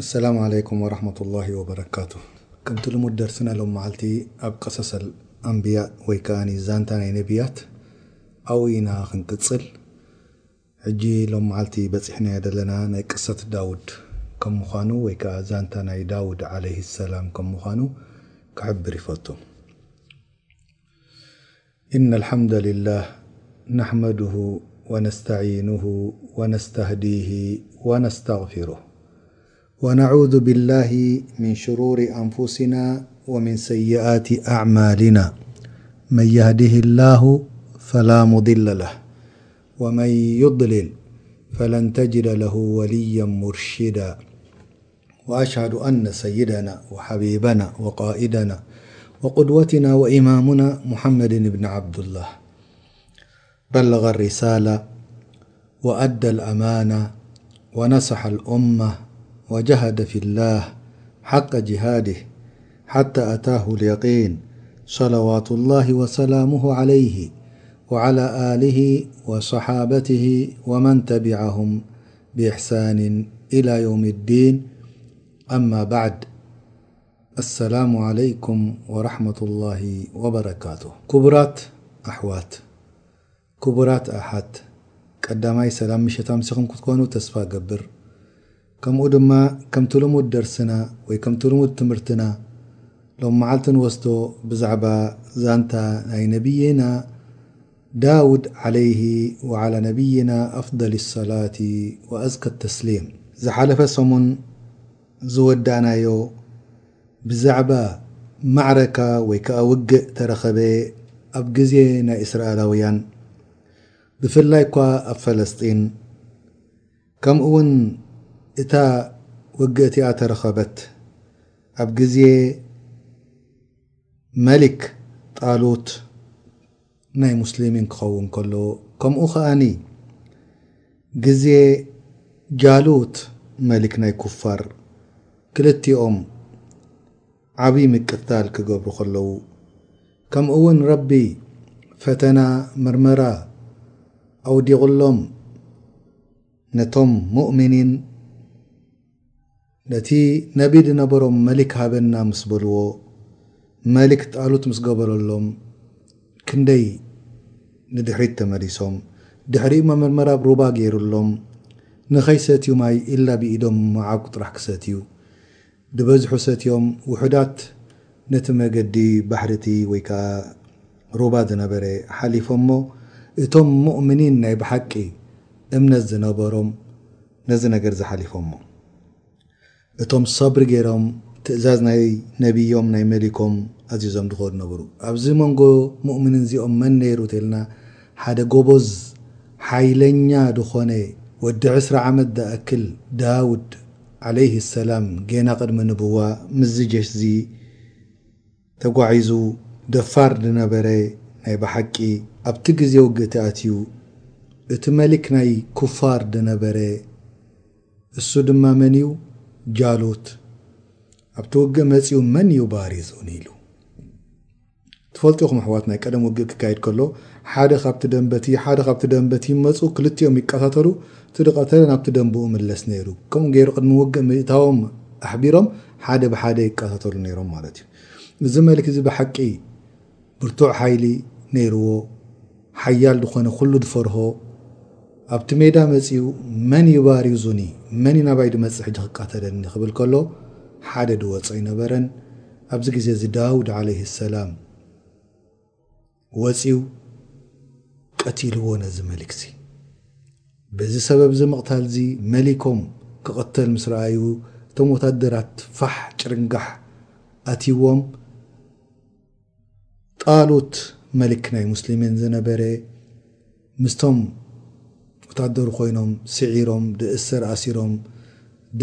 ኣሰላሙ ዓለይኩም ወራህመቱላሂ ወበረካቱ ከምቲ ልሙድ ደርስና ሎም መዓልቲ ኣብ ቀሰሰል ኣንብያ ወይ ከኣ ዛንታ ናይ ነብያት ኣውይ ኢና ክንቅጽል ሕጂ ሎም መዓልቲ በጺሕናዮ ደለና ናይ ቅሰት ዳውድ ከም ምዃኑ ወይ ከኣ ዛንታ ናይ ዳውድ ዓለይሂ ሰላም ከም ምዃኑ ክሕብር ይፈቱ። إነ الحም لላه حመድه وነስتንه وነስتህዲه وነስتغፊር ونعوذ بالله من شرور أنفسنا ومن سيئات أعمالنا من يهده الله فلا مضل له ومن يضلل فلن تجد له وليا مرشدا وأشهد أن سيدنا وحبيبنا وقائدنا وقدوتنا وإمامنا محمد بن عبد الله بلغ الرسالة وأدى الأمانة ونصح الأمة وجهد في الله حق جهاده حتى أتاه اليقين صلوات الله وسلامه عليه وعلى آله وصحابته ومن تبعهم ብኢሕሳኒን ኢላ ዮሚዲን ኣማ ባዕድ ኣሰላሙ ዓለይኩም ወራሕመቱላሂ ወበረካቱ ኩቡራት ኣሕዋት ኩቡራት ኣሓት ቀዳማይ ሰላም ምሸት ኣምሲኹም ክትኮኑ ተስፋ እገብር ከምኡ ድማ ከምቲ ልሙድ ደርስና ወይ ከምቲ ልሙድ ትምህርትና ሎም መዓልቲ ንወስዶ ብዛዕባ ዛንታ ናይ ነቢይና ዳውድ ዓለይሂ ወዓላ ነብይና ኣፍደሊ ሰላቲ ወኣዝከ ተስሊም። ዝሓለፈ ሰሙን ዝወዳእናዮ ብዛዕባ ማዕረካ ወይ ከኣ ውግእ ተረኸበ ኣብ ግዜ ናይ እስራኣላውያን ብፍላይ እኳ ኣብ ፈለስጢን ከምኡ ውን እታ ውግእ እቲኣ ተረኸበት ኣብ ግዜ መሊክ ጣሉት ናይ ሙስሊሚን ክኸውን ከሎ ከምኡ ከኣኒ ግዜ ጃሉት መሊክ ናይ ኩፋር ክልቲኦም ዓቢ ምቅታል ክገብሩ ከለዉ ከምኡ ውን ረቢ ፈተና ምርመራ ኣውዲቅሎም ነቶም ሙእሚኒን ነቲ ነቢ ድነበሮም መሊክ ሃበና ምስ በልዎ መሊክ ጣሉት ምስ ገበረሎም ክንደይ ንድሕሪት ተመሊሶም ድሕሪኡ መመርመራ ብ ሩባ ገይርሎም ንኸይሰትዩ ማይ ኢላ ብኢዶም መዓጉ ጥራሕ ክሰትዩ ድበዝሑ ሰትዮም ውሑዳት ነቲ መገዲ ባሕሪ እቲ ወይ ከኣ ሩባ ድነበረ ሓሊፎሞ እቶም ሙእምኒን ናይ ብሓቂ እምነት ዝነበሮም ነዚ ነገርዚ ሓሊፎሞ እቶም ሰብሪ ገይሮም ትእዛዝ ናይ ነብዮም ናይ መሊኮም ኣዚዞም ዝኸዱ ነበሩ። ኣብዚ መንጎ ሙእምኒን እዚኦም መን ነይሩ ተልና ሓደ ጎቦዝ ሓይለኛ ዝኾነ ወዲ ዕስራ ዓመት ዝኣክል ዳውድ ዓለይሂ ሰላም ጌና ቅድሚ ንቡዋ ምስዚ ጀሽዚ ተጓዒዙ ደፋር ድነበረ ናይ ብሓቂ ኣብቲ ግዜ ውግእቲ ኣትዩ እቲ መሊክ ናይ ኩፋር ድነበረ እሱ ድማ መን እዩ ጃሉት ኣብቲ ውግእ መጺኡ መን ዩባሪዙኒ ኢሉ ትፈልጡ ኢኹም ኣሕዋት ናይ ቀደም ውግእ ክካየድ ከሎ ሓደ ካብቲ ደንበቲ ሓደ ካብቲ ደንበቲ ይመጹ ክልቲኦም ይቀታተሉ እቲ ድቀተለ ናብቲ ደንብኡ ምለስ ነይሩ ከምኡ ገይሩ ቅድሚ ውግእ ምእታዎም ኣሕቢሮም ሓደ ብሓደ ይቃታተሉ ነይሮም ማለት እዩ። እዚ መልክ እዚ ብሓቂ ብርቱዕ ሓይሊ ነይርዎ፣ ሓያል ዝኾነ ኩሉ ዝፈርሆ ኣብቲ ሜዳ መጺኡ መን ይባሪዙኒ መን እዩ ናባይ ድመጽእ ሕጂ ክቃተለኒ ክብል ከሎ ሓደ ድወጾ ኣይነበረን። ኣብዚ ግዜ እዚ ዳውድ ዓለይሂ ሰላም ወጺኡ ቀቲልዎ ነዚ መሊክሲ። በዚ ሰበብዚ ምቕታልዚ መሊኮም ክቕተል ምስ ረኣዩ እቶም ወታደራት ፋሕ ጭርንጋሕ ኣትይዎም ጣሉት መሊክ ናይ ሙስሊሚን ዝነበረ ምስቶም ወታደሩ ኮይኖም ስዒሮም ድእሰር ኣሲሮም ብ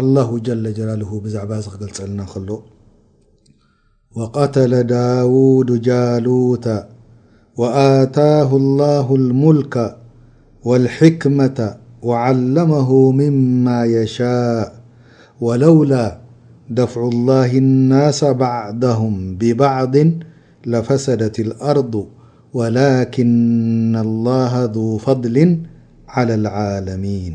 አلله ጀለ ጀላል ብዛዕባ ዝክገልፀልና ከሎ وقتل داود جالوت وآتاه الله الملك والحكمة وعلمه مما يشاء ولولا دفع الله الناس بعضهم ببعض لفسدت الأرض ولكن الله ذو فضل على العالمين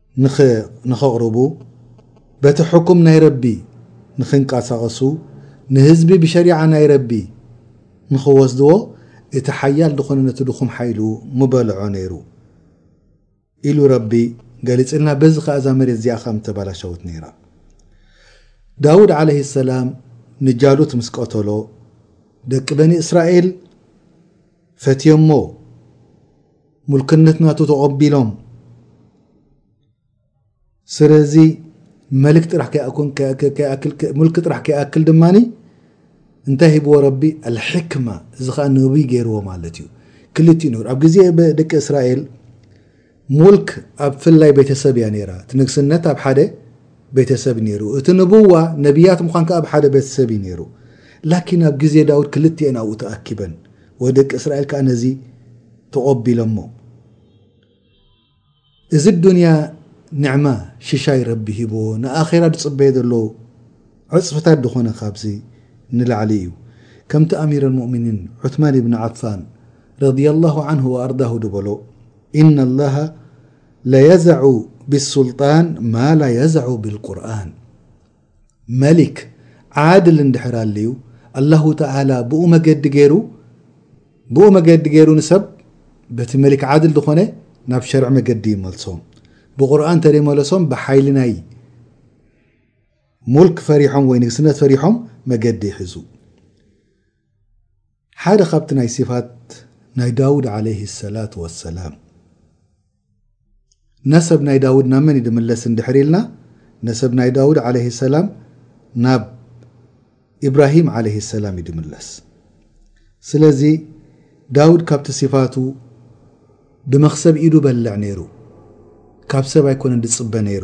ንኸቕርቡ፣ በቲ ሕኩም ናይ ረቢ ንኽንቀሳቐሱ፣ ንህዝቢ ብሸሪዓ ናይ ረቢ ንኽወስድዎ እቲ ሓያል ድኾነ ነቲ ድኹም ሓይሉ ምበልዖ ነይሩ ኢሉ ረቢ ገሊጽልና በዚ ከኣ እዛ መሬት እዚኣ ከኣ ምተባላሸወት ነይራ። ዳውድ ዓለይሂ ሰላም ንጃሉት ምስ ቀተሎ ደቂ በኒ እስራኤል ፈትዮሞ። ሙልክነት ናቱ ተቐቢሎም ስለዚ መልክ ጥራሕ ከይኣክል ሙልክ ጥራሕ ከይኣክል ድማ እንታይ ሂብዎ ረቢ ኣልሕክማ እዚ ከዓ ነብይ ገይርዎ ማለት እዩ ክልቲኡ ነገር ኣብ ግዜ ደቂ እስራኤል ሙልክ ኣብ ፍላይ ቤተሰብ እያ ነይራ እቲ ንግስነት ኣብ ሓደ ቤተሰብ ነይሩ እቲ ንብዋ ነቢያት ምዃን ከዓ ኣብ ሓደ ቤተሰብ እዩ ነይሩ ላኪን ኣብ ግዜ ዳውድ ክልቲኤን ኣብኡ ተኣኪበን ወ ደቂ እስራኤል ከኣ ነዚ ተቆቢሎሞ። እዚ ኣዱንያ ንዕማ ሽሻይ ረቢ ሂብዎ ንኣኼራ ድጽበዮ ዘሎ ዕጽፍታት ድኾነ ካብዚ ንላዕሊ እዩ። ከምቲ ኣሚረል ሙእሚኒን ዑስማን ኢብን ዓፋን ረዲየላሁ ዓንሁ ወኣርዳሁ ድበሎ ኢነላሃ ለየዘዑ ቢሱልጣን ማ ላ የዘዑ ቢልቁርኣን መሊክ ዓድል እንድሕር ኣልዩ ኣላሁ ተዓላ ብኡ መገዲ ገይሩ ብኡ መገዲ ገይሩ ንሰብ በቲ መሊክ ዓድል ዝኾነ ናብ ሸርዒ መገዲ ይመልሶም ብቁርኣን ተደይመለሶም ብሓይሊ ናይ ሙልክ ፈሪሖም ወይ ንግስነት ፈሪሖም መገዲ ይሕዙ ሓደ ካብቲ ናይ ሲፋት ናይ ዳውድ ዓለይሂ ሰላት ወሰላም ነሰብ ናይ ዳውድ ናብ መን እዩ ድምለስ እንድሕር ኢልና ነሰብ ናይ ዳውድ ዓለይሂ ሰላም ናብ ኢብራሂም ዓለይሂ ሰላም እዩ ድምለስ ስለዚ ዳውድ ካብቲ ሲፋቱ ብመክሰብ ኢዱ በልዕ ነይሩ ካብ ሰብ ኣይኮነን ድጽበ ነይሩ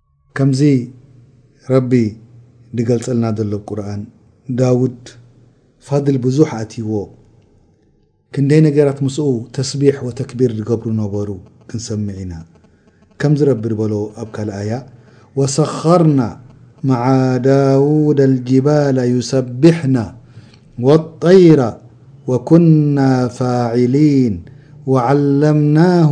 ከምዚ ረቢ ድገልጸልና ደሎ ኣብ ቁርኣን ዳውድ ፋድል ብዙሕ ኣትይዎ ክንደይ ነገራት ምስኡ ተስቢሕ ወተክቢር ድገብሩ ነበሩ ክንሰምዕ ኢና ከምዚ ረቢ ድበሎ ኣብ ካልእ ኣያ ወሰኸርና መዓ ዳውድ ኣልጅባላ ዩሰብሕና ወጠይራ ወኩና ፋዒሊን ወዓለምናሁ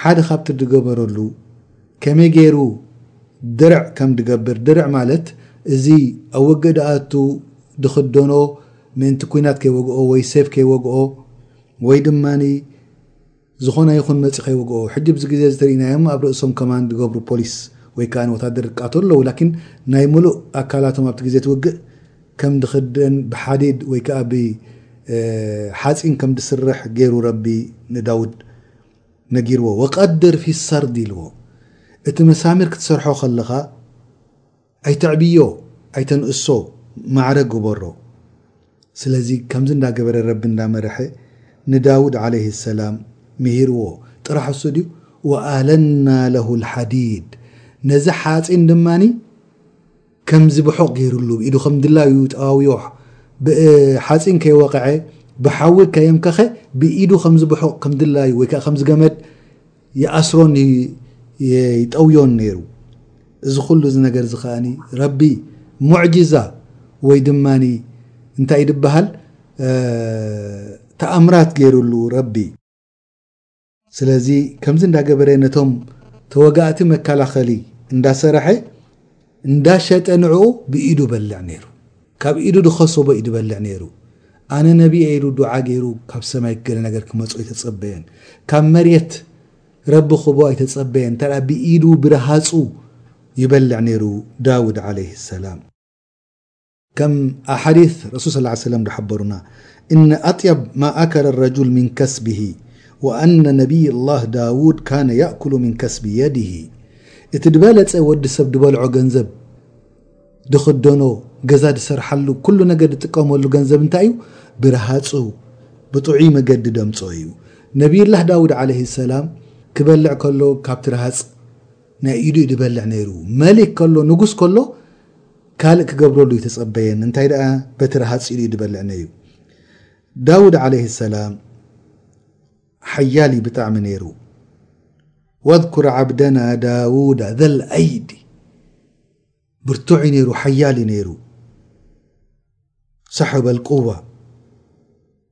ሓደ ካብቲ ድገበረሉ ከመይ ገይሩ ድርዕ ከም ድገብር ድርዕ ማለት እዚ ኣብ ወግእ ድኣቱ ድኽደኖ ምእንቲ ኩናት ከይወግኦ ወይ ሴፍ ከይወግኦ ወይ ድማ ዝኾና ይኹን መጺ ከይወግኦ ሕጂ ብዚ ግዜ ዝተርእናዮም ኣብ ርእሶም ከማን ድገብሩ ፖሊስ ወይ ከኣ ወታደር ድቃተሉ ኣለዉ ላኪን ናይ ምሉእ ኣካላቶም ኣብቲ ግዜ ትውግእ ከም ድኽደን ብሓዲድ ወይ ከኣ ብሓጺን ከም ድስርሕ ገይሩ ረቢ ንዳውድ ነጊርዎ ወቀድር ፊ ሰርድ ኢልዎ እቲ መሳሚር ክትሰርሖ ከለኻ ኣይተዕብዮ ኣይተንእሶ ማዕረ ግበሮ ስለዚ ከምዚ እንዳገበረ ረቢ እንዳመረሐ ንዳውድ ዓለይሂ ሰላም ምሂርዎ ጥራሕ እሱ ድዩ ወኣለና ለሁ ልሓዲድ ነዚ ሓጺን ድማ ከም ዝብሖቕ ገይሩሉ ብኢዱ ከም ድላዩ ጠዋውዮ ብሓጺን ከይወቐዐ ብሓዊ ከየምከኸ ብኢዱ ከም ዝብሖቕ ከም ድላዩ ወይ ከኣ ከም ዝገመድ ይኣስሮን ይጠውዮን ነይሩ። እዚ ኩሉ እዚ ነገር እዚ ከኣ ረቢ ሙዕጂዛ ወይ ድማ እንታይ እዩ ድበሃል ተኣምራት ገይሩሉ ረቢ። ስለዚ ከምዚ እንዳገበረ ነቶም ተወጋእቲ መከላኸሊ እንዳሰረሐ እንዳሸጠ ንዕኡ ብኢዱ በልዕ ነይሩ ካብ ኢዱ ድኸሰቦ እዩ ድበልዕ ነይሩ ኣነ ነቢ እየ ኢሉ ዱዓ ገይሩ ካብ ሰማይ ገለ ነገር ክመጾ ኣይተጸበየን ካብ መሬት ረቢ ክቦ ኣይተጸበየን እንተ ብኢዱ ብረሃጹ ይበልዕ ነይሩ ዳውድ ዓለይህ ሰላም ከም ኣሓዲት ረሱል ሰለላሁ ዓለይሂ ወሰለም ዝሓበሩና እነ ኣጥየብ ማ ኣከለ ረጁል ሚን ከስቢሂ ወኣነ ነቢዩላህ ዳውድ ካነ የእኩሉ ሚን ከስቢ የዲሂ እቲ ዝበለፀ ወዲ ሰብ ዝበልዖ ገንዘብ ዝኽደኖ ገዛ ዝሰርሓሉ ኩሉ ነገር ዝጥቀመሉ ገንዘብ እንታይ እዩ ብርሃፁ ብጥዑይ መገዲ ደምፆ እዩ ነቢዩላህ ዳውድ ዓለይሂ ሰላም ክበልዕ ከሎ ካብቲ ረሃፅ ናይ ኢዱ እዩ ዝበልዕ ነይሩ መሊክ ከሎ ንጉስ ከሎ ካልእ ክገብረሉ ኣይተጸበየን፣ እንታይ ደኣ በቲ ረሃጽ ኢሉ እዩ ዝበልዕ ነዩ። ዳውድ ዓለይሂ ሰላም ሓያል እዩ ብጣዕሚ ነይሩ። ወዝኩር ዓብደና ዳውዳ ዘል ኣይዲ ብርቱዕ እዩ ነይሩ፣ ሓያል እዩ ነይሩ። ሳሕበል ቁዋ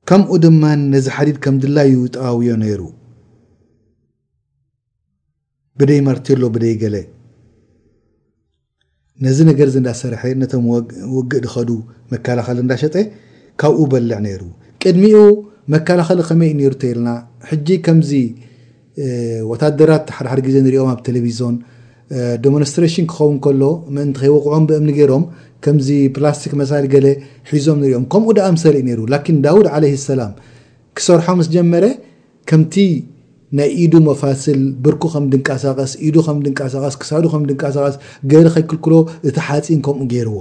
ከምኡ ድማ ነዚ ሓዲድ ከም ድላዩ ይጠዋውዮ ነይሩ። ብደይ ማርቴሎ ብደይ ገለ ነዚ ነገርዚ እንዳሰርሐ ነቶም ውግእ ድኸዱ መካላኸሊ እንዳሸጠ ካብኡ በልዕ ነይሩ ቅድሚኡ መካላኸሊ ከመይ ነይሩ ተይልና ሕጂ ከምዚ ወታደራት ሓድሓድ ግዜ ንሪኦም ኣብ ቴሌቪዞን ዶሞንስትሬሽን ክኸውን ከሎ ምእንቲ ከይወቕዖም ብእምኒ ገይሮም ከምዚ ፕላስቲክ መሳሊ ገለ ሒዞም ንሪኦም ከምኡ ደኣ ምሰሪእ ነይሩ ላኪን ዳውድ ዓለይህ ሰላም ክሰርሖ ምስ ጀመረ ከምቲ ናይ ኢዱ መፋስል ብርኩ ከም ድንቃሳቐስ፣ ኢዱ ከም ድንቃሳቐስ፣ ክሳዱ ከም ድንቃሳቐስ ገይሩ ከይክልክሎ እቲ ሓጺን ከምኡ ገይርዎ።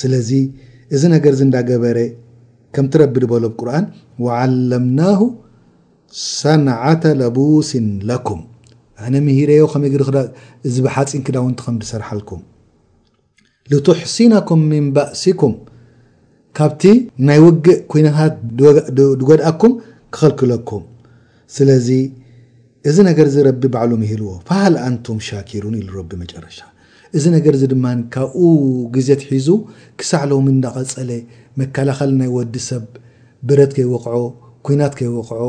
ስለዚ እዚ ነገርዚ እንዳ ገበረ ከምቲ ረቢ ድበሎ ኣብ ቁርኣን ወዓለምናሁ ሰንዓተ ለቡሲን ለኩም ኣነ ምሂረዮ ከመይ ገይሩ እዚ ብሓጺን ክዳውንቲ ከም ድሰርሓልኩም። ልቱሕሲነኩም ሚን ባእሲኩም ካብቲ ናይ ውግእ ኩነታት ድጎድኣኩም ክኸልክለኩም ስለዚ እዚ ነገር እዚ ረቢ ባዕሉ ምሂልዎ ፈሃል ኣንቱም ሻኪሩን ኢሉ ረቢ መጨረሻ እዚ ነገር እዚ ድማ ካብኡ ግዜ ኣትሒዙ ክሳዕ ሎሚ እንዳቐጸለ መከላኸሊ ናይ ወዲ ሰብ ብረት ከይወቕዖ ኩናት ከይወቕዖ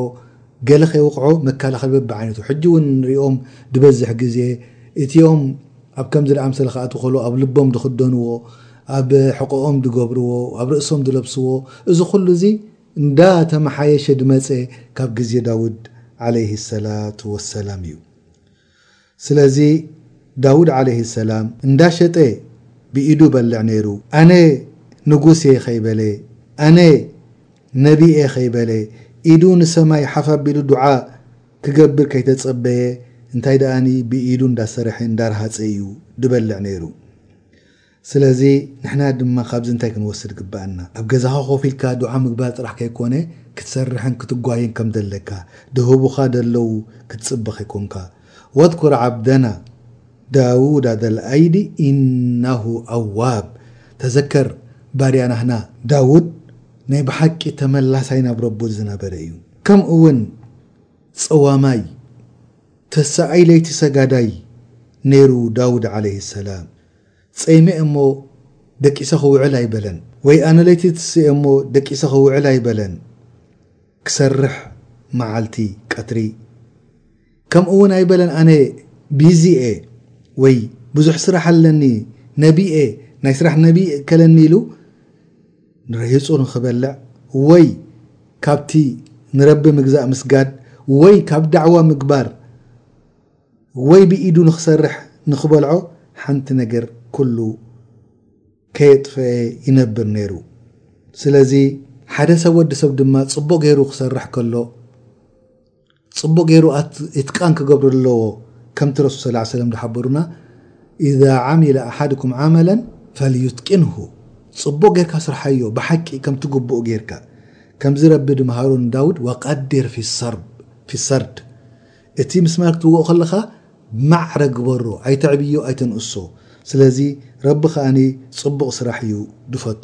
ገለ ከይወቕዖ መከላኸሊ በብዓይነቱ ሕጂ ውን ንሪኦም ድበዝሕ ግዜ እቲኦም ኣብ ከምዚ ድኣምሰለ ከኣ ትኸሉ ኣብ ልቦም ድኽደንዎ ኣብ ሕቖኦም ድገብርዎ ኣብ ርእሶም ድለብስዎ እዚ ኩሉ እዚ እንዳ ተመሓየሸ ድመጸ ካብ ግዜ ዳውድ ዓለይሂ ሰላቱ ወሰላም እዩ ስለዚ ዳውድ ዓለይሂ ሰላም እንዳ ሸጠ ብኢዱ በልዕ ነይሩ ኣነ ንጉስ እየ ከይበለ ኣነ ነቢ እየ ከይበለ ኢዱ ንሰማይ ሓፍ ኣቢሉ ዱዓ ክገብር ከይተጸበየ እንታይ ደኣኒ ብኢዱ እንዳሰረሐ እንዳረሃጸ እዩ ድበልዕ ነይሩ ስለዚ ንሕና ድማ ካብዚ እንታይ ክንወስድ ግበኣና ኣብ ገዛኻ ኮፍ ኢልካ ዱዓ ምግባር ጥራሕ ከይኮነ ክትሰርሕን ክትጓይን ከም ደለካ ድህቡኻ ደለዉ ክትጽበ ከይኮንካ ወድኩር ዓብደና ዳውዳ ደል ኣይዲ ኢነሁ ኣዋብ ተዘከር ባርያ ናህና ዳውድ ናይ ብሓቂ ተመላሳይ ናብ ረቡ ዝነበረ እዩ። ከምኡ ውን ጸዋማይ፣ ተሳኣይ ለይቲ ሰጋዳይ ነይሩ ዳውድ ዓለይሂ ሰላም። ጸይመ እሞ ደቂሰ ክውዕል ኣይበለን። ወይ ኣነ ለይቲ ትስኤ እሞ ደቂሰ ክውዕል ኣይበለን። ክሰርሕ መዓልቲ፣ ቀትሪ። ከምኡ ውን ኣይበለን ኣነ ቢዚ እየ ወይ ብዙሕ ስራሕ ኣለኒ፣ ነቢ እየ፣ ናይ ስራሕ ነቢ ይእከለኒ ኢሉ። ንርሂጹ ንኽበልዕ ወይ ካብቲ ንረቢ ምግዛእ ምስጋድ ወይ ካብ ዳዕዋ ምግባር ወይ ብኢዱ ንኽሰርሕ ንኽበልዖ ሓንቲ ነገር ኩሉ ከየጥፈኤ ይነብር ነይሩ ስለዚ ሓደ ሰብ ወዲ ሰብ ድማ ጽቡቕ ገይሩ ክሰርሕ ከሎ ጽቡቅ ጌሩ ኢትቃን ክገብሮ ኣለዎ ከምቲ ረሱል ሰለላሁ ዓለይሂ ወሰለም ዝሓበሩና ኢዛ ዓሚለ ኣሓድኩም ዓመለን ፈልዩትቂንሁ ጽቡቅ ጌርካ ስርሓዮ ብሓቂ ከምቲ ግቡኡ ጌርካ ከምዚ ረቢ ድምሃሩ ንዳውድ ወቀዲር ፊ ሰርድ እቲ ምስማር ክትውግኦ ከለኻ ማዕረ ግበሮ ኣይተዕብዮ ኣይተንእሶ ስለዚ ረቢ ከኣ ጽቡቅ ስራሕ እዩ ድፈቱ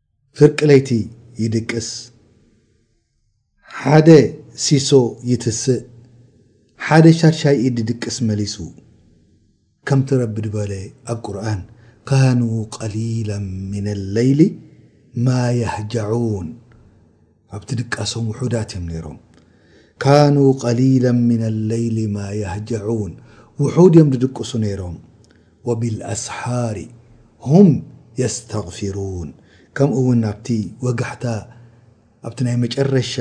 ፍርቂ ለይቲ ይድቅስ፣ ሓደ ሲሶ ይትስእ፣ ሓደ ሻድሻይ ኢድ ይድቅስ መሊሱ። ከምቲ ረቢ ድበለ ኣብ ቁርኣን፣ ካኑ ቀሊለን ሚነል ለይሊ ማ የህጀዑን፣ ኣብቲ ድቃሶም ውሑዳት እዮም ነይሮም። ካኑ ቀሊለን ሚነ ለይሊ ማ የህጀዑን ውሑድ እዮም ዝድቅሱ ነይሮም። ወቢልኣስሓሪ ሁም የስተግፊሩን ከምኡ እውን ኣብቲ ወጋሕታ ኣብቲ ናይ መጨረሻ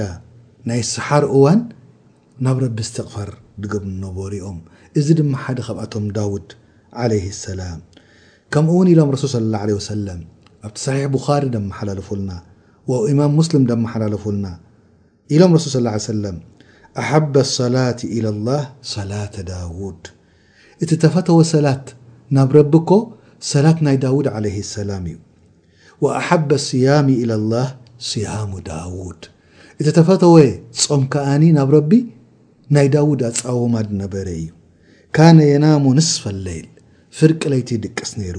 ናይ ሰሓር እዋን ናብ ረቢ እስትቕፋር ዝገብሩ ዝነበሩ እዮም። እዚ ድማ ሓደ ካብኣቶም ዳውድ ዓለይሂ ሰላም ከምኡ እውን ኢሎም ረሱል ሰለላሁ ዓለይሂ ወሰለም ኣብቲ ሰሒሕ ቡኻሪ ዘመሓላለፉልና ዋው ኢማም ሙስልም ደመሓላለፉልና ኢሎም ረሱል ሰለላሁ ዓለይሂ ወሰለም ኣሐበ ሰላት ኢለላህ ሰላተ ዳውድ እቲ ተፈተወ ሰላት ናብ ረቢ እኮ ሰላት ናይ ዳውድ ዓለይሂ ሰላም እዩ ወኣሐበ ስያሚ ኢለላህ ስያሙ ዳውድ እቲ ተፈተወ ጾም ከኣኒ ናብ ረቢ ናይ ዳውድ ኣጻውማ ድነበረ እዩ ካነ የናሙ ንስፈ ለይል ፍርቂ ለይቲ ይድቅስ ነይሩ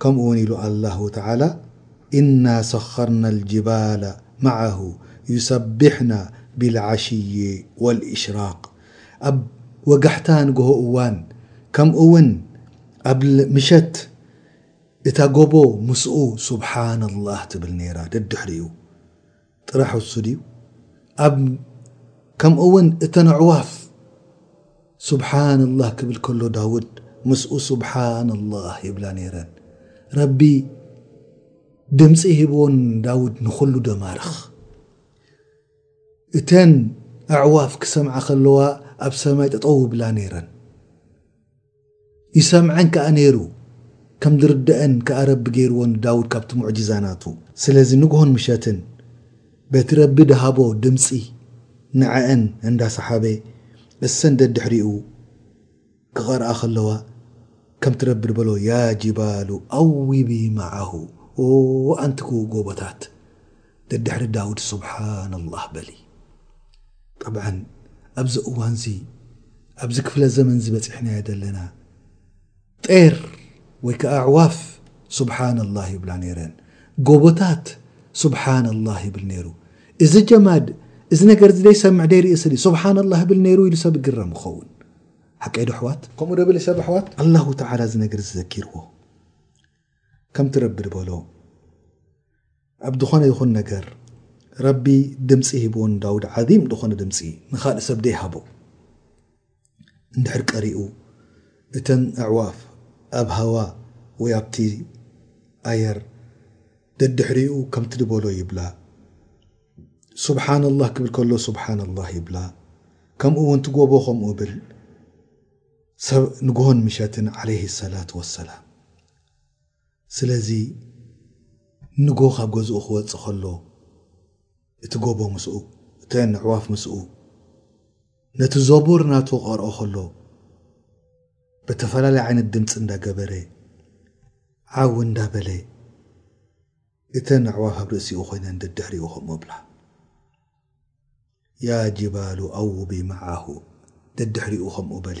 كمون ل الله تعالى إنا سخرنا الجبال معه يسبحنا بالعشي والاشراق وجحتان جه ون كمون مشت ت جب مسق سبحان الله تبل نرا ري ጥራሕ እሱ ድዩ ኣብ ከምኡ ውን እተን ኣዕዋፍ ሱብሓነላህ ክብል ከሎ ዳውድ ምስኡ ሱብሓነላህ ይብላ ነይረን ረቢ ድምፂ ሂብዎ ንዳውድ ንኹሉ ደማርኽ እተን ኣዕዋፍ ክሰምዓ ከለዋ ኣብ ሰማይ ጠጠው ይብላ ነይረን ይሰምዐን ከኣ ነይሩ ከም ዝርደኣን ከኣ ረቢ ገይርዎ ንዳውድ ካብቲ ሙዕጂዛ ናቱ ስለዚ ንግሆን ምሸትን በቲ ረቢ ድሃቦ ድምጺ ንዐኣን እንዳ ሰሓበ እሰን ደድሕሪኡ ክቀርኣ ከለዋ ከምቲ ረቢ ድበሎ ያ ጂባሉ ኣዊቢ መዓሁ ኦኣንቲ ጎቦታት ደድሕሪ ዳውድ ሱብሓነላህ በሊ። ጠብዐን ኣብዚ እዋንዚ ኣብዚ ክፍለ ዘመንዚ በጺሕናዮ ዘለና ጤር ወይ ከኣ ኣዕዋፍ ሱብሓነላህ ይብላ ነይረን፣ ጎቦታት ሱብሓነላህ ይብል ነይሩ፣ እዚ ጀማድ እዚ ነገርዚ ደይሰምዕ ደይርእስ ድዩ ሱብሓነላህ ይብል ነይሩ ኢሉ ሰብ ይግረም ይኸውን። ሓቀይዶ ኣሕዋት? ከምኡ ዶ በለ ሰብ ኣሕዋት? ኣላሁ ተዓላ እዚ ነገርዚ ዘኪርዎ ከምቲ ረቢ ድበሎ። ኣብ ድኾነ ይኹን ነገር ረቢ ድምጺ ሂብዎ ንዳውድ ዓዚም ድኾነ ድምጺ ንኻልእ ሰብ ደይሃቦ እንድሕር ቀሪኡ እተን ኣዕዋፍ ኣብ ሃዋ ወይ ኣብቲ ኣየር ደድሕሪኡ ከምቲ ድበሎ ይብላ ሱብሓነላህ ክብል ከሎ ሱብሓነላህ ይብላ ከምኡ ውን ትጎቦ ከምኡ ብል ንግሆን ምሸትን ዓለይሂ ሰላት ወሰላም ስለዚ ንጎ ካብ ገዝኡ ክወጽእ ከሎ እቲ ጎቦ ምስኡ፣ እተን ኣዕዋፍ ምስኡ፣ ነቲ ዘቡር ናቱ ክቐርኦ ከሎ በተፈላለየ ዓይነት ድምጺ እንዳ ገበረ ዓው እንዳ በለ እተን ኣዕዋፍ ኣብ ርእሲኡ ኮይነን ደድሕሪኡ ከምኡ ይብላ። ያ ጅባሉ ኣውቢ መዓሁ ደድሕሪኡ ከምኡ በሊ።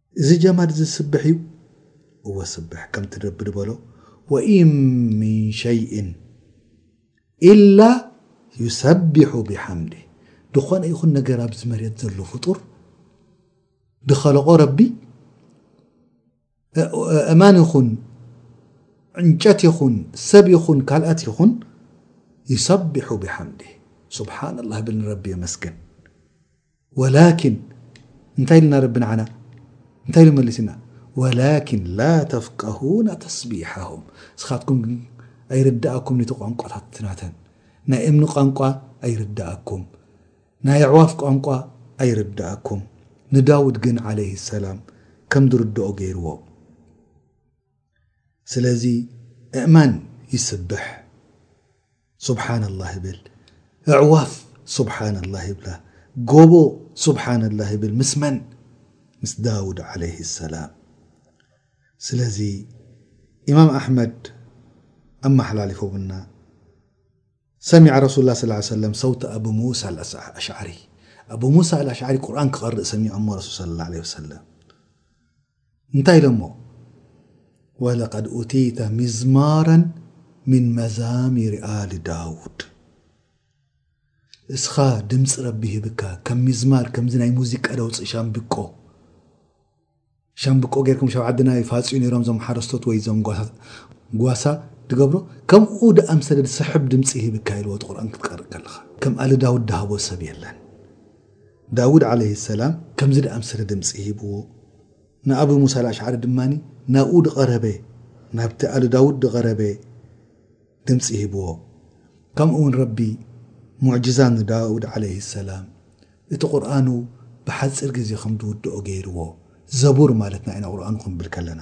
እዚ ጀማድ እዚ ስብሕ እዩ እወ ስብሕ ከምቲ ረቢ ድበሎ ወኢን ምን ሸይእን ኢላ ዩሰቢሑ ቢሓምዲ ድኾነ ይኹን ነገር ኣብዚ መሬት ዘሎ ፍጡር ድኸለቆ ረቢ እማን ይኹን ዕንጨት ይኹን ሰብ ይኹን ካልኣት ይኹን ዩሰቢሑ ቢሓምዲ ስብሓንላህ ብል ንረቢ የመስግን ወላኪን እንታይ ኢሉና ረቢ ንዓና እንታይ ኢሉ መሊስና ወላኪን ላ ተፍቀሁና ተስቢሓሁም እስኻትኩም ግን ኣይርዳኣኩም ኒቲ ቋንቋታት ናተን ናይ እምኒ ቋንቋ ኣይርዳኣኩም ናይ ኣዕዋፍ ቋንቋ ኣይርዳኣኩም ንዳውድ ግን ዓለይህ ሰላም ከም ዝርድኦ ገይርዎ ስለዚ እእማን ይስብሕ سبحان الله ب عوف سبحان الله ب سبحان الله م م اود عليه السلام ل إمام أحمد أمللفبن سمع رسل الله صلىاله عليه وسلم صوت أبو موسى الأعر بو موسى الأشعر رآن قرق سمع رسول صلى الله عليه وسلم እንታይ ኢሎሞ ወለቀድ ኡቲተ ሚዝማረን ሚን መዛሚር ኣል ዳውድ እስኻ ድምጺ ረቢ ሂብካ ከም ሚዝማር ከምዚ ናይ ሙዚቃ ደውጺ ሻምብቆ ሻምብቆ ጌርኩም ሻብ ዓድና ይፋጽዩ ነይሮም ዞም ሓረስቶት ወይ ዞም ጓሳ ድገብሮ ከምኡ ድኣምሰለ ዝስሕብ ድምጺ ሂብካ ኢልዎ ቁርኣን ክትቀርእ ከለኻ ከም ኣል ዳውድ ድሃቦ ሰብ የለን ዳውድ ዓለይሂ ሰላም ከምዚ ድኣምሰለ ድምጺ ሂብዎ፣ ንኣቡ ሙሳ ኣልኣሽዓሪ ድማ ናብኡ ድቐረበ፣ ናብቲ ኣሉ ዳውድ ድቐረበ ድምጺ ሂብዎ። ከምኡውን ረቢ ሙዕጂዛ ንዳውድ ዓለይሂ ሰላም እቲ ቁርኣኑ ብሓጺር ግዜ ከም ድውድኦ ገይርዎ፣ ዘቡር ማለትና ኢና ቁርኣኑ ክንብል ከለና።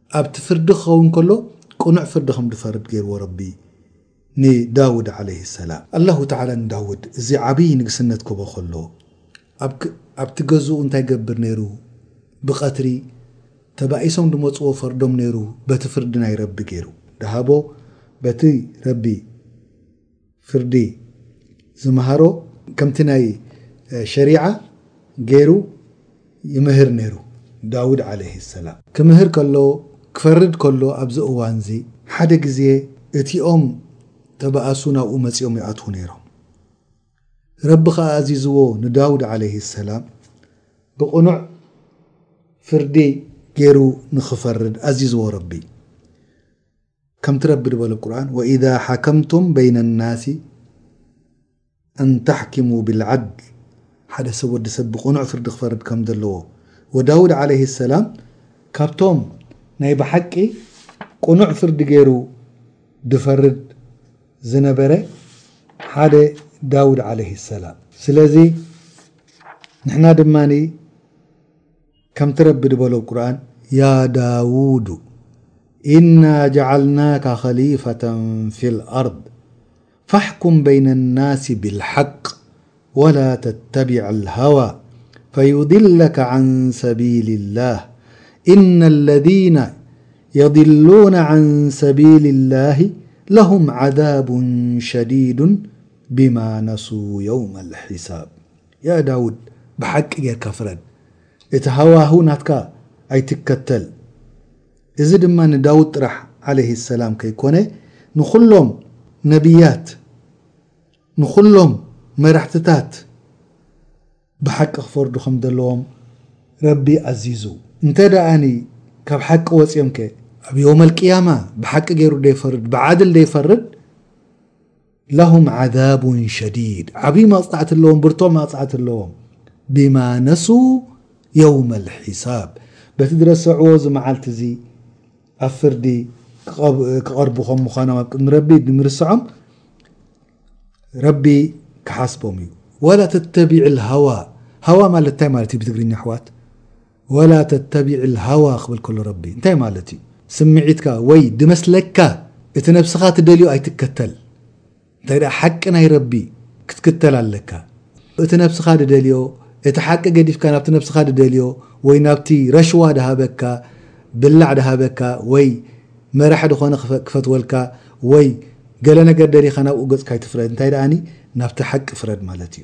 ኣብቲ ፍርዲ ክኸውን ከሎ ቅኑዕ ፍርዲ ከም ዝፈርድ ገይርዎ ረቢ ንዳውድ ዓለይሂ ሰላም። ኣላሁ ተዓላ ንዳውድ እዚ ዓብዪ ንግስነት ክህቦ ከሎ ኣብ ኣብቲ ገዝኡ እንታይ ይገብር ነይሩ? ብቐትሪ ተባኢሶም ዝመጽዎ ፈርዶም ነይሩ በቲ ፍርዲ ናይ ረቢ ገይሩ ድሃቦ በቲ ረቢ ፍርዲ ዝመሃሮ ከምቲ ናይ ሸሪዓ ገይሩ ይምህር ነይሩ ዳውድ ዓለይሂ ሰላም። ክምህር ከሎ ክፈርድ ከሎ ኣብዚ እዋንዚ ሓደ ግዜ እቲኦም ተባኣሱ ናብኡ መጺኦም ይኣትዉ ነይሮም። ረቢ ከኣ ኣዚዝዎ ንዳውድ ዓለይሂ ሰላም ብቅኑዕ ፍርዲ ገይሩ ንኽፈርድ ኣዚዝዎ ረቢ። ከምቲ ረቢ ድበሎ ቁርኣን ወኢዛ ሓከምቱም በይነ ናሲ ኣንተሕኪሙ ብልዓድል ሓደ ሰብ ወዲ ሰብ ብቅኑዕ ፍርዲ ክፈርድ ከም ዘለዎ ወዳውድ ዓለይሂ ሰላም ካብቶም ናይ ብሓቂ ቅኑዕ ፍርዲ ገይሩ ድፈርድ ዝነበረ ሓደ ዳውድ ዓለይሂ ሰላም ስለዚ ንሕና ድማ ከምቲ ረቢ በሎ قርን ያا ዳوድ إና جعلናك خليفة في الأርض فحكም بين النس بالحق ولا تتبع الهوى فيضلك عن سبيل الله إن الذين يضلون عن سبيل الله لهم عذاب شديد بما نسوا يوم الحساب ያ ዳውድ ብሓቂ ጌርካ ፍረድ እቲ ሃዋህው ናትካ ኣይትከተል እዚ ድማ ንዳውድ ጥራሕ ዓለይሂ ሰላም ከይኮነ ንኹሎም ነብያት ንኹሎም መራሕትታት ብሓቂ ክፈርዱ ከምዘለዎም ረቢ ኣዚዙ እንተ ደኣኒ ካብ ሓቂ ወጽዮምከ ኣብ የውመል ቅያማ ብሓቂ ጌሩ ደይፈርድ ብዓድል ደይፈርድ ለሁም ዓዛቡን ሸዲድ ዓብይ መቕፃዕቲ ኣለዎም ብርቱዕ መቕፃዕቲ ኣለዎም ቢማ ነሱ የውመል ሒሳብ በቲ ዝረሰዕዎ እዚ መዓልቲ እዚ ኣብ ፍርዲ ክቐርቡ ከም ምዃኖም ኣብ ቅድሚ ረቢ ብምርስዖም ረቢ ክሓስቦም እዩ ወላ ተተቢዕ ልሃዋ ሃዋ ማለት እንታይ ማለት እዩ ብትግርኛ ኣሕዋት ወላ ተተቢዕ ልሃዋ ክብል ከሎ ረቢ እንታይ ማለት እዩ ስምዒትካ ወይ ድመስለካ እቲ ነብስኻ ትደልዮ ኣይትከተል እንታይ ድኣ ሓቂ ናይ ረቢ ክትክተል ኣለካ እቲ ነብስኻ ድደልዮ እቲ ሓቂ ገዲፍካ ናብቲ ነብስኻ ድደልዮ ወይ ናብቲ ረሽዋ ድሃበካ ብላዕ ድሃበካ ወይ መራሒ ድኾነ ክፈትወልካ ወይ ገለ ነገር ደሊኻ ናብኡ ገጽካ ኣይትፍረድ እንታይ ድኣኒ ናብቲ ሓቂ ፍረድ ማለት እዩ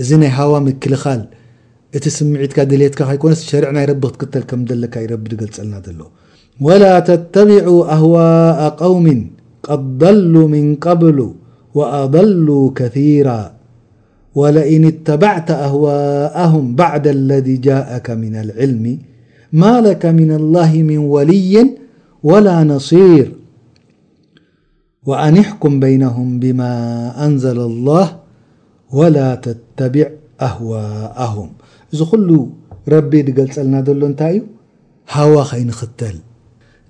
እዚ ني هوا مكلل ت سمعتك دلت يكن شرعنايرب تقتل كم لك يرب للنا ل ولا تتبعوا أهواء قوم قد ضلوا من قبل وأضلوا كثيرا ولئن اتبعت أهواءهم بعد الذي جاءك من العلم ما لك من الله من ولي ولا نصير ወኣኒሕኩም በይነሁም ቢማ ኣንዘለ ላህ ወላ ተተቢዕ ኣህዋኣሁም እዚ ኩሉ ረቢ ድገልጸልና ዘሎ እንታይ እዩ ሃዋ ከይንኽተል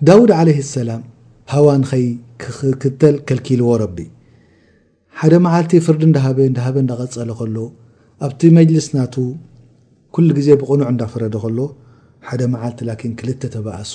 ዳውድ ዓለይሂ ሰላም ሃዋ ንኸይክክተል ከልኪልዎ ረቢ ሓደ መዓልቲ ፍርዲ እንዳሃበ እንዳሃበ እንዳቐጸለ ከሎ ኣብቲ መጅልስ ናቱ ኩሉ ግዜ ብቕኑዕ እንዳፈረደ ከሎ ሓደ መዓልቲ ላኪን ክልተ ተባኣሱ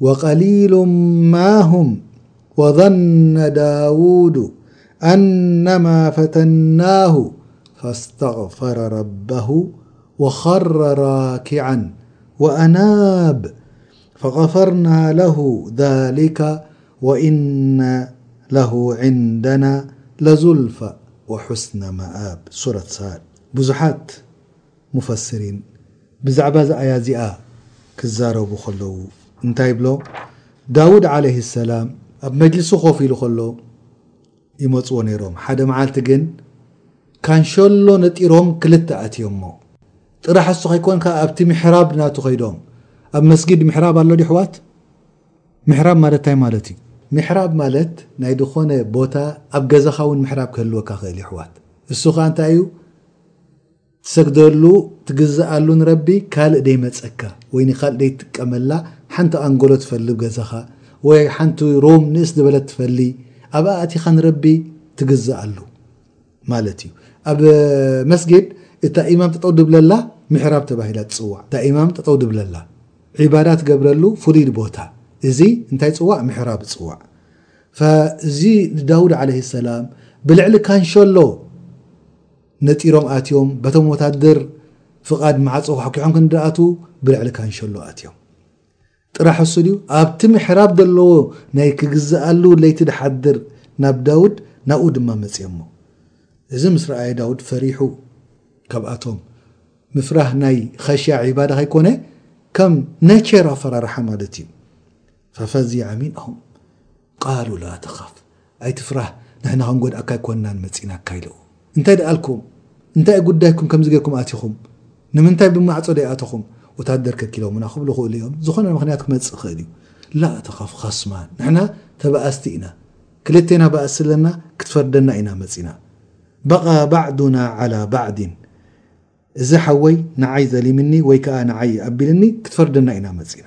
وقليل ما هم وظن داود أنما فتناه فاستغفر ربه وخر راكعا وأناب فغفرنا له ذلك وإن له عندنا لزلف وحسن مآبسورة ابزات ሙፈስን ብዛዕባ እዛ ኣያ እዚኣ ክዛረቡ ከለዉ እንታይ ይብሎ ዳውድ ዓለይሂ ሰላም ኣብ መጅልሱ ኮፍ ኢሉ ከሎ ይመጽዎ ነይሮም ሓደ መዓልቲ ግን ካንሸሎ ነጢሮም ክልተ ኣትዮሞ ጥራሕ እሱ ከይኮንካ ኣብቲ ምሕራብ ናቱ ከይዶም ኣብ መስጊድ ምሕራብ ኣሎ ዲ ሕዋት ምሕራብ ማለት እንታይ ማለት እዩ ምሕራብ ማለት ናይ ድኾነ ቦታ ኣብ ገዛኻ ውን ምሕራብ ክህልወካ ክእል ይሕዋት እሱ ከኣ እንታይ እዩ። ትሰግደሉ ትግዝኣሉ ንረቢ ካልእ ደይመጸካ ወይ ንካልእ ደይትጥቀመላ ሓንቲ ኣንጎሎ ትፈሊ ገዛኻ ወይ ሓንቲ ሩም ንእስ ድበለት ትፈሊ ኣብኣ ኣቲኻ ንረቢ ትግዝኣሉ ማለት እዩ ኣብ መስጊድ እታ ኢማም ጠጠው ድብለላ ምሕራብ ተባሂላ ትጽዋዕ እታ ኢማም ጠጠው ድብለላ ዒባዳ ትገብረሉ ፍሉይ ቦታ እዚ እንታይ ጽዋዕ ምሕራብ ጽዋዕ ፈዚ ዳውድ ዓለይሂ ሰላም ብልዕሊ ካንሸሎ ነጢሮም ኣትዮም በቶም ወታደር ፍቃድ ማዕጾ ኳሕኪሖም ክንድኣትዉ ብልዕሊ ካንሸሎ ኣትዮም። ጥራሕ እሱ ድዩ ኣብቲ ምሕራብ ደለዎ ናይ ክግዝኣሉ ለይቲ ድሓድር ናብ ዳውድ ናብኡ ድማ መጽዮሞ። እዚ ምስ ረኣየ ዳውድ ፈሪሑ ካብኣቶም ምፍራህ ናይ ኸሽያ ዒባዳ ከይኮነ ከም ነቸር ኣፈራርሓ ማለት እዩ። ፈፈዚዐ ሚንሁም ቃሉ ላ ተኻፍ ኣይትፍራህ ንሕና ክንጎድኣካ ኣይኮናን መጺናካ ኢለዎ እንታይ ድኣልኩም እንታይ ጉዳይኩም ከምዚ ጌርኩም ኣቲኹም ንምንታይ ብማዕጾ ደይኣተኹም ወታደር ከልኪሎሙና ክብሉ ክእሉ እዮም ዝኾነ ምኽንያት ክመጽእ ይኽእል እዩ ላ ተኻፍ ኻስማ ንሕና ተባኣስቲ ኢና ክልቴና ባእሲ ስለና ክትፈርደና ኢና መጺና በቓ ባዕዱና ዓላ ባዕዲን እዚ ሓወይ ንዓይ ዘሊምኒ ወይ ከኣ ንዓይ ኣቢልኒ ክትፈርደና ኢና መጺና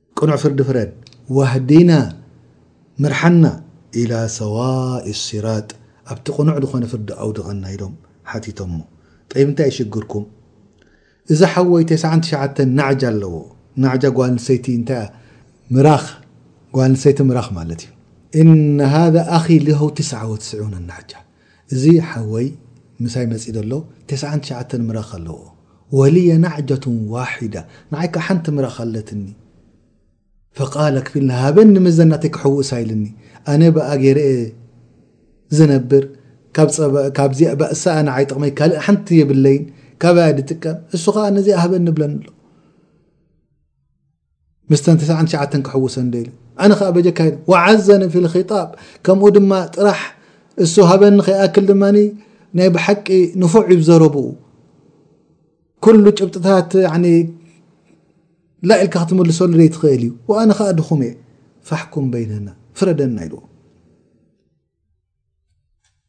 ቅኑዕ ፍርዲ ፍረድ ዋህዲና ምርሓና ኢላ ሰዋኢ ሲራጥ ኣብቲ ቅኑዕ ድኾነ ፍርዲ ኣውድቐና ኢሎም ሓቲቶሞ ጠይብ እንታይ እዩ ሽግርኩም እዚ ሓወይ ተስዓን ትሽዓተን ናዕጃ ኣለዎ ናዕጃ ጓል ኣንስተይቲ እንታይ እያ ምራኽ ጓል ኣንስተይቲ ምራኽ ማለት እዩ እነ ሃዛ ኣኺ ለሁ ትስዓ ወትስዑነ ናዕጃ እዚ ሓወይ ምሳይ መጺ ደሎ ተስዓን ትሽዓተን ምራኽ ኣለዎ ወልየ ናዕጀቱ ዋሒዳ ንዓይ ከኣ ሓንቲ ምራኽ ኣለትኒ ፈቃለ ክፊልና ሃበኒ ምዘን ናተይ ክሕውሳ ኢልኒ ኣነ ብኣ ጌረ እየ ዝነብር ካብ ጸባ ካብዚኣ ባእሳኣ ንዓይ ጥቅመይ ካልእ ሓንቲ የብለይን ካባያ ድጥቀም እሱ ከኣ ነዚኣ ሃበኒ ብለኒ ኣሎ ምስተን ትስዓን ትሽዓተን ክሕውሰን ዶ ኢለ ኣነ ከዓ በጀካ ኢለ ወዓዘኒ ፊ ልኺጣብ ከምኡ ድማ ጥራሕ እሱ ሃበኒ ከይኣክል ድማ ናይ ብሓቂ ንፉዕ እዩ ዘረብኡ ኩሉ ጭብጥታት ላ ኢልካ ክትምልሰሉ ዘይትኽእል እዩ ወኣነ ከዓ ድኹም እየ ፋሕኩም በይነና ፍረደና ኢልዎ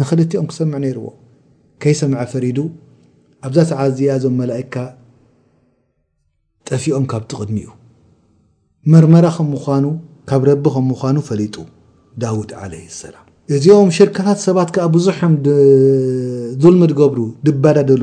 ንኽልቲኦም ክሰምዕ ነይርዎ ከይሰምዐ ፈሪዱ ኣብዛ ሰዓት እዚኣ እዞም መላኢካ ጠፊኦም ካብቲ ቅድሚኡ መርመራ ከም ምዃኑ ካብ ረቢ ከም ምዃኑ ፈሊጡ ዳውድ ዓለይሂ ሰላም እዚኦም ሽርካታት ሰባት ከኣ ብዙሕ እዮም ዙልሚ ዝገብሩ ድባዳደሉ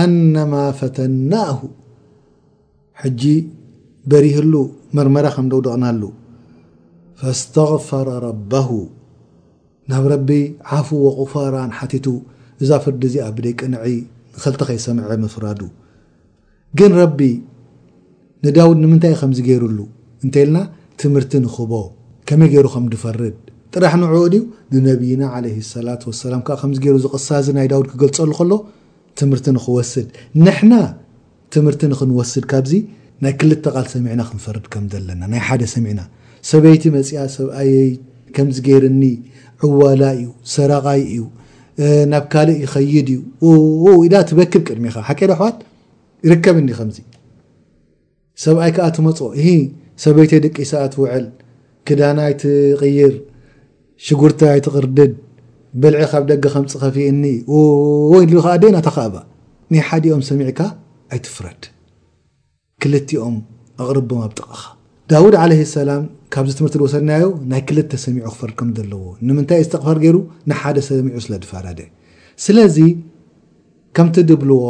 ኣነማ ፈተናሁ ሕጂ በሪህሉ መርመራ ከም ደውደቕናሉ ፈስተግፈረ ረበሁ ናብ ረቢ ዓፉ ወቑፋራን ሓቲቱ እዛ ፍርዲ እዚኣ ብደይ ቅንዒ ንኸልተ ከይሰምዐ ምፍራዱ ግን ረቢ ንዳውድ ንምንታይ እዩ ከምዚ ገይሩሉ እንተይልና ትምህርቲ ንክህቦ ከመይ ገይሩ ከም ድፈርድ ጥራሕ ንዕኡ ድዩ ንነብይና ዓለይሂ ሰላት ወሰላም ከኣ ከምዚ ገይሩ እዚ ቅሳ እዚ ናይ ዳውድ ክገልጸሉ ከሎ ትምህርቲ ንክወስድ ንሕና ትምህርቲ ንክንወስድ ካብዚ ናይ ክልተ ቃል ሰሚዕና ክንፈርድ ከም ዘለና ናይ ሓደ ሰሚዕና ሰበይቲ መጺኣ ሰብኣየይ ከምዚ ገይርኒ ዕዋላ እዩ ሰራቓይ እዩ ናብ ካልእ ይኸይድ እዩ ኡኡኡ ኢላ ትበኪ ብ ቅድሜኻ ሓቀይ ዶ ኣሕዋት ይርከብ እንዲ ከምዚ ሰብኣይ ከኣ ትመጾ እሂ ሰበይተይ ድቂሳ ትውዕል ክዳና ኣይትቕይር ሽጉርቲ ኣይትቕርድድ ብልዒ ካብ ደገ ከምጽ ከፊእኒ ኡኡኡ ኢሉ ከኣ ደይ ናታኻ እባ ናይ ሓዲኦም ሰሚዕካ ኣይትፍረድ ክልቲኦም ኣቕርቦም ኣብ ጥቓኻ። ዳውድ ዓለይሂ ሰላም ካብዚ ትምህርቲ ዝወሰድናዮ ናይ ክልተ ሰሚዑ ክፈርድ ከም ዘለዎ ንምንታይ እስትቕፋር ገይሩ ንሓደ ሰሚዑ ስለ ዝፈረደ ስለዚ ከምቲ ድብልዎ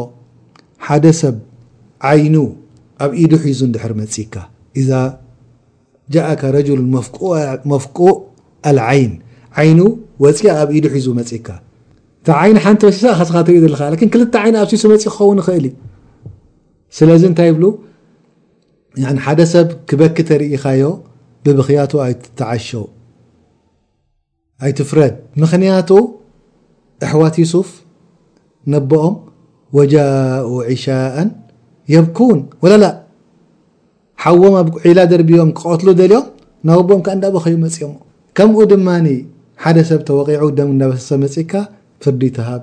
ሓደ ሰብ ዓይኑ ኣብ ኢዱ ሒዙ እንድሕር መጺካ ኢዛ ጃኣካ ረጁሉን መፍቁእ ኣልዓይን ዓይኑ ወጺኣ ኣብ ኢዱ ሒዙ መጺካ እታ ዓይን ሓንቲ ረሲሳ ኢኻ ስኻ ትርኢ ዘለኻ ላኪን ክልተ ዓይን ኣብሲሱ መጺኡ ክኸውን ይኽእል እዩ ስለዚ እንታይ ይብሉ ን ሓደ ሰብ ክበኪ ተርኢኻዮ ብብኽያቱ ኣይትተዓሾ ኣይትፍረድ ምኽንያቱ እሕዋት ዩሱፍ ነቦኦም ወጃኡ ዒሻእን የብኩን ወላላ ሓዎም ኣብ ዒላ ደርብዮም ክቐትሉ ደልዮም ናብ ኣቦም ከ እንዳበኸዩ መፅኦሞ ከምኡ ድማ ሓደ ሰብ ተወቂዑ ደም እንዳበሰሰ መፂካ ፍርዲ ትሃብ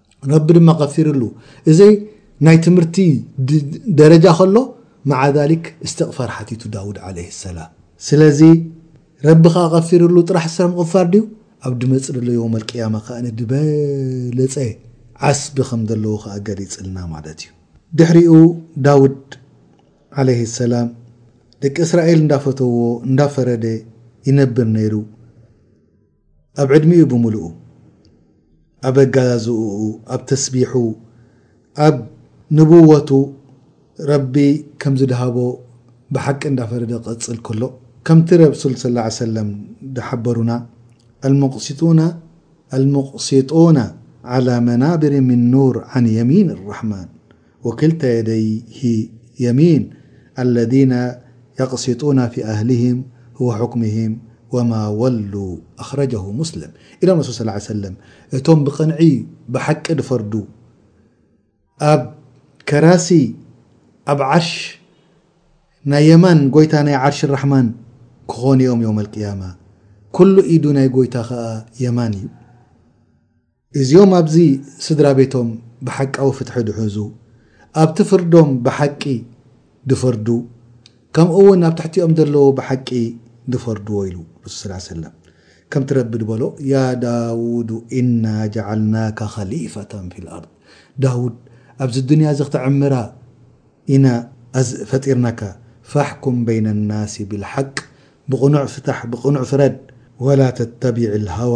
ረቢ ድማ ቀፊርሉ እዘ ናይ ትምህርቲ ደረጃ ከሎ ማዓ ዛሊክ እስትቅፋር ሓቲቱ ዳውድ ዓለይሂ ሰላም ስለዚ ረቢ ካኣ ቀፊርሉ ጥራሕ ሰም ቅፋር ድዩ ኣብ ድመፅርሎ የውመል ቅያማ ካኣ ድበለፀ ዓስቢ ከም ዘለዎ ካኣ ገሊፅልና ማለት እዩ ድሕሪኡ ዳውድ ዓለይሂ ሰላም ደቂ እስራኤል እንዳፈተዎ እንዳፈረደ ይነብር ነይሩ ኣብ ዕድሚኡ ብምሉኡ፣ ኣብ ኣገዛዝእኡ፣ ኣብ ተስቢሑ፣ ኣብ ንቡወቱ ረቢ ከም ዝድሃቦ ብሓቂ እንዳፈረደ ክቕጽል ከሎ፣ ከምቲ ረሱል ሰለላሁ ዓለይሂ ወሰለም ዝሓበሩና፣ ኣልሙቕሲጡነ ኣልሙቕሲጡነ ዓላ መናብር ሚን ኑር ዓን የሚን ኣራሕማን ወክልተ የደይሂ የሚን ኣለዚነ የቅሲጡነ ፊ ኣህሊሂም ሁወ ሑክሚሂም ወማ ወሉ ኣኽረጀሁ ሙስልም ኢሎም ረሱል ሰለላሁ ዓለይሂ ወሰለም እቶም ብቅንዒ ብሓቂ ድፈርዱ ኣብ ከራሲ ኣብ ዓርሽ ናይ የማን ጎይታ ናይ ዓርሽ ራሕማን ክኾኑዮም የውመል ቅያማ ኩሉ ኢዱ ናይ ጎይታ ኸኣ የማን እዩ። እዚኦም ኣብዚ ስድራቤቶም ብሓቃዊ ፍትሒ ድሑዙ፣ ኣብቲ ፍርዶም ብሓቂ ድፈርዱ፣ ከምኡውን ኣብ ትሕቲኦም ደለዉ ብሓቂ ድፈርዱዎ ኢሉ ረሱል ሰለላሁ ዓለይሂ ወሰለም ከምቲ ረቢ ድበሎ ያ ዳውዱ ኢና ጀዐልናካ ኸሊፈተን ፊል ኣርድ ዳውድ ኣብዚ ዱንያ እዚ ክትዕምራ ኢና ኣዝ ፈጢርናካ ፋሕኩም በይነ ናሲ ቢልሓቅ ብቕኑዕ ፍታሕ ብቕኑዕ ፍረድ ወላ ተተቢዕል ሃዋ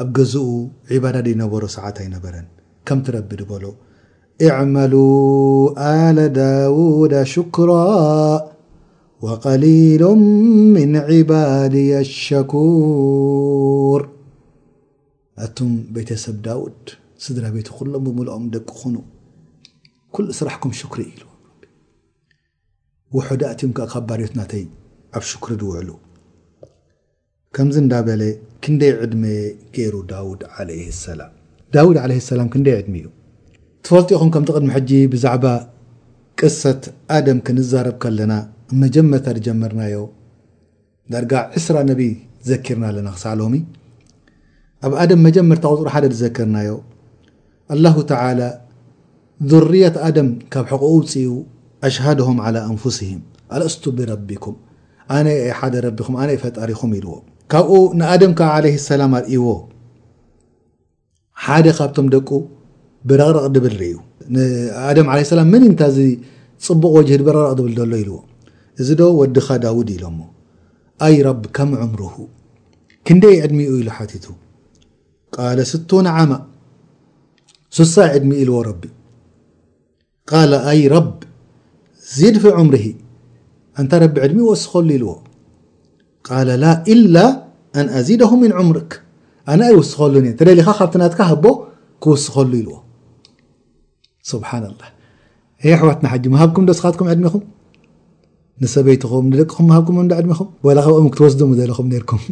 ኣብ ገዝኡ ዒባዳ ድይነበሮ ሰዓት ኣይነበረን ከምቲ ረቢ ድበሎ ኢዕመሉ ኣለ ዳውዳ ሹክራ ወቀሊሉ ምን ዒባድየ ሸኩር ኣቱም ቤተሰብ ዳውድ ስድራ ቤቱ ኩሎም ብምልኦም ደቂ ኩኑ ኩሉ ስራሕኩም ሹክሪ ኢሉ ውሑዳት እዮም ካብ ባርዮት ናተይ ኣብ ሽኩሪ ድውዕሉ ከምዚ እንዳበለ ክንደይ ዕድመ ገይሩ ዳውድ ዓለይሂ ሰላም? ዳውድ ዓለይሂ ሰላም ክንደይ ዕድሚኡ ትፈልጡ ኢኹም? ከምቲ ቅድሚ ሕጂ ብዛዕባ ቅሰት ኣደም ክንዛረብ ከለና መጀመርታ ዝጀመርናዮ ዳርጋ ዕስራ ነብይ ዘኪርና ኣለና ክሳዕ ሎሚ። ኣብ ኣደም መጀመርታ ቁጽሪ ሓደ ዝዘከርናዮ ኣላሁ ተዓላ ዙርየት ኣደም ካብ ሕቖኡ ኣውጺኡ ኣሽሃደሁም ዓላ ኣንፉሲሂም ኣለስቱ ቢረቢኩም ኣነ እየ ሓደ ረቢኹም ኣነ እየ ፈጣሪኹም ኢልዎ ካብኡ ንኣደም ከኣ ዓለይሂ ሰላም ኣርእይዎ ሓደ ካብቶም ደቁ ብረቕረቕ ድብል ርእዩ ንኣደም ዓለይሂ ሰላም መን እንታ እዚ ጽቡቕ ወጅሂ ብረቕረቕ ድብል ደሎ ኢልዎ እዚ ዶ ወድኻ ዳውድ ኢሎሞ ኣይ ረብ ከም ዕምሩሁ ክንደይ ዕድሚኡ ኢሉ ሓቲቱ ቃለ ስቱን ዓመ ሱሳ ዕድሚ ኢልዎ ረቢ ቃለ ኣይ ረብ ዚድ ፊ ዑምርሂ ኣንታ ረቢ ዕድሚ ወስኸሉ ኢልዎ ቃለ ላ ኢላ ኣን ኣዚደሁ ምን ዑምርክ ኣነ ኣይውስኸሉን እየ ተደሊኻ ካብቲ ናትካ ሃቦ ክውስኸሉ ኢልዎ ስብሓን ላህ ይ ኣሕዋትና ሓጂ ምሃብኩም ደስኻትኩም ዕድሜኹም ንሰበይትኹም ንደቅኹም ሃብኩም እንዶ ዕድሜኹም ወላ ካብኦም ክትወስዱ ምደለኹም ነርኩም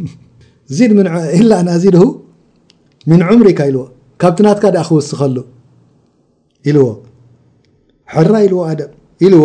ዚድ ምን ኢላ ኣን ኣዚድሁ ምን ዑምሪካ ኢልዎ ካብቲ ናትካ ድኣ ክውስኸሉ ኢልዎ ሕራ ኢልዎ ኣደብ ኢልዎ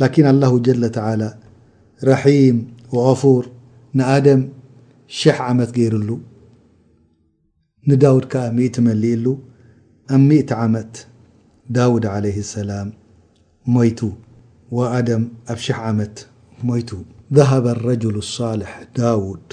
لكن الله جل تعالى رحيم وغفور نآدم ش عمت جيرل نداوድ مئت ملل مئت عمت داود عليه السلام مت وآدم ብ ش عمت مت ذهب الرجل الصالح داود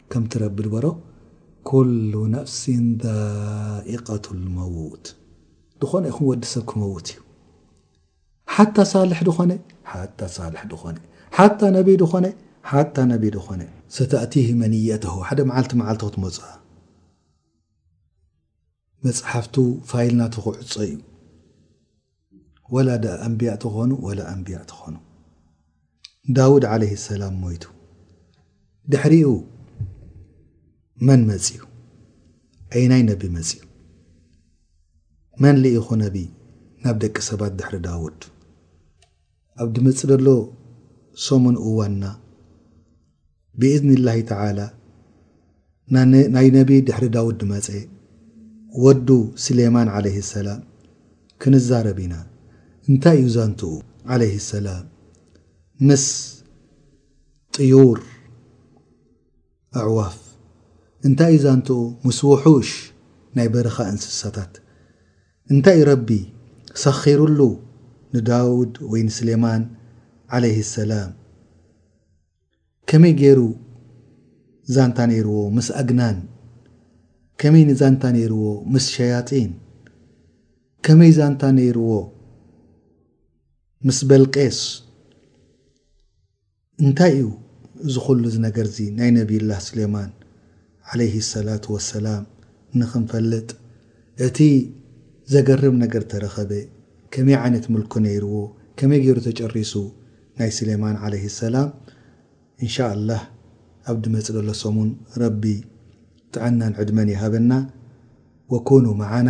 ከምቲ ረቢ ድበሮ ኩሉ ነፍሲን ዳኢቀቱል መውት ድኾነ ይኹን ወዲ ሰብ ክመውት እዩ ሓታ ሳልሕ ድኾነ ሓታ ሳልሕ ድኾነ ሓታ ነቢ ድኾነ ሓታ ነቢ ድኾነ ሰተእቲህ መንየተሁ ሓደ መዓልቲ መዓልቲ ክትመፅኣ መፅሓፍቱ ፋይል ናቱ ክዕፆ እዩ ወላ ድኣ ኣንብያ ትኾኑ ወላ ኣንብያ ትኾኑ ዳውድ ዓለይሂ ሰላም ሞይቱ ድሕሪኡ መን መጽዩ ኣይናይ ነቢ መጽዩ መን ልኢኹ ነቢ ናብ ደቂ ሰባት ድሕሪ ዳውድ ኣብ ድመጽእ ደሎ ሰሙን እዋንና ብኢዝኒላሂ ተዓላ ናይ ነቢ ድሕሪ ዳውድ ድመጸ ወዱ ስሌማን ዓለይሂ ሰላም ክንዛረብ ኢና። እንታይ እዩ ዛንትኡ? ዓለይሂ ሰላም ምስ ጥዩር፣ ኣዕዋፍ፣ እንታይ እዩ ዛንትኡ ምስ ውሑሽ ናይ በረኻ እንስሳታት? እንታይ ረቢ ሰኺሩሉ ንዳውድ ወይ ንስሌማን ዓለይሂ ሰላም? ከመይ ገይሩ ዛንታ ነይርዎ ምስ ኣግናን? ከመይ ንዛንታ ነይርዎ ምስ ሸያጢን? ከመይ ዛንታ ነይርዎ ምስ በልቄስ? እንታይ እዩ እዚ ኹሉ ዝነገርዚ ናይ ነብዩላህ ሱሌማን ዓለይሂ ሰላቱ ወሰላም ንኽንፈልጥ እቲ ዘገርም ነገር ተረኸበ ከመይ ዓይነት ምልኩ ነይርዎ ከመይ ገይሩ ተጨሪሱ ናይ ሱሌማን ዓለይሂ ሰላም እንሻኣላህ ኣብ ድመጽእ ደሎ ሰሙን ረቢ ጥዕናን ዕድመን ይሃበና ወኩኑ መዓና